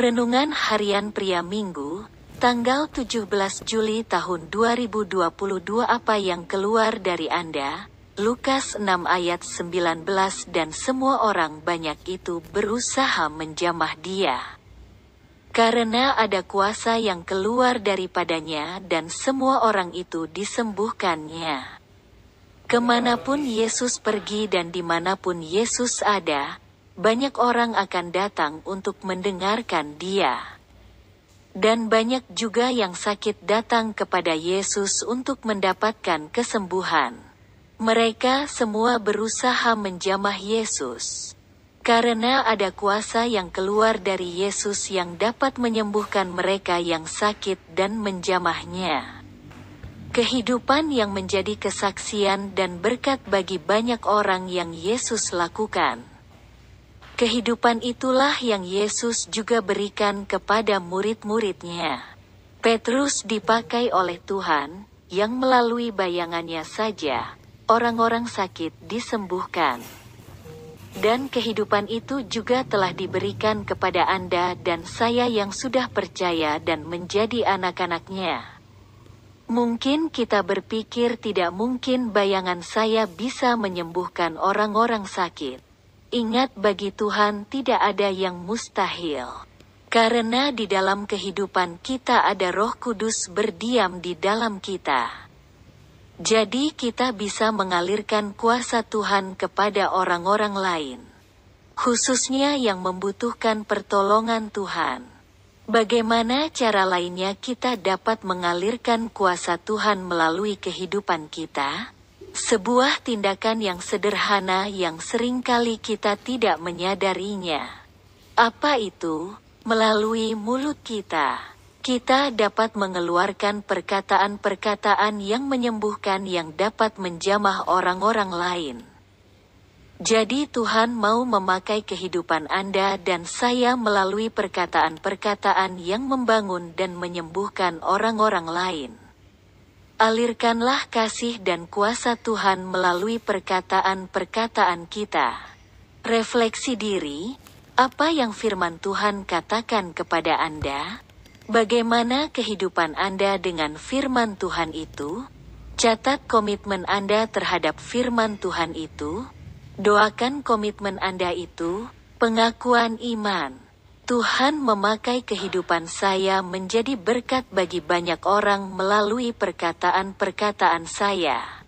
Renungan Harian Pria Minggu, tanggal 17 Juli tahun 2022 Apa yang keluar dari Anda? Lukas 6 ayat 19 Dan semua orang banyak itu berusaha menjamah dia. Karena ada kuasa yang keluar daripadanya dan semua orang itu disembuhkannya. Ke mana pun Yesus pergi dan di mana pun Yesus ada, banyak orang akan datang untuk mendengarkan dia. Dan banyak juga yang sakit datang kepada Yesus untuk mendapatkan kesembuhan. Mereka semua berusaha menjamah Yesus. Karena ada kuasa yang keluar dari Yesus yang dapat menyembuhkan mereka yang sakit dan menjamahnya. Kehidupan yang menjadi kesaksian dan berkat bagi banyak orang yang Yesus lakukan. Kehidupan itulah yang Yesus juga berikan kepada murid-muridnya. Petrus dipakai oleh Tuhan, yang melalui bayangannya saja, orang-orang sakit disembuhkan. Dan kehidupan itu juga telah diberikan kepada Anda dan saya yang sudah percaya dan menjadi anak-anaknya. Mungkin kita berpikir tidak mungkin bayangan saya bisa menyembuhkan orang-orang sakit. Ingat bagi Tuhan tidak ada yang mustahil. Karena di dalam kehidupan kita ada roh kudus berdiam di dalam kita. Jadi kita bisa mengalirkan kuasa Tuhan kepada orang-orang lain. Khususnya yang membutuhkan pertolongan Tuhan. Bagaimana cara lainnya kita dapat mengalirkan kuasa Tuhan melalui kehidupan kita? Sebuah tindakan yang sederhana yang sering kali kita tidak menyadarinya. Apa itu? Melalui mulut kita, kita dapat mengeluarkan perkataan-perkataan yang menyembuhkan yang dapat menjamah orang-orang lain. Jadi Tuhan mau memakai kehidupan Anda dan saya melalui perkataan-perkataan yang membangun dan menyembuhkan orang-orang lain. Alirkanlah kasih dan kuasa Tuhan melalui perkataan-perkataan kita. Refleksi diri, apa yang firman Tuhan katakan kepada Anda? Bagaimana kehidupan Anda dengan firman Tuhan itu? Catat komitmen Anda terhadap firman Tuhan itu. Doakan komitmen Anda itu, pengakuan iman. Tuhan memakai kehidupan saya menjadi berkat bagi banyak orang melalui perkataan-perkataan saya.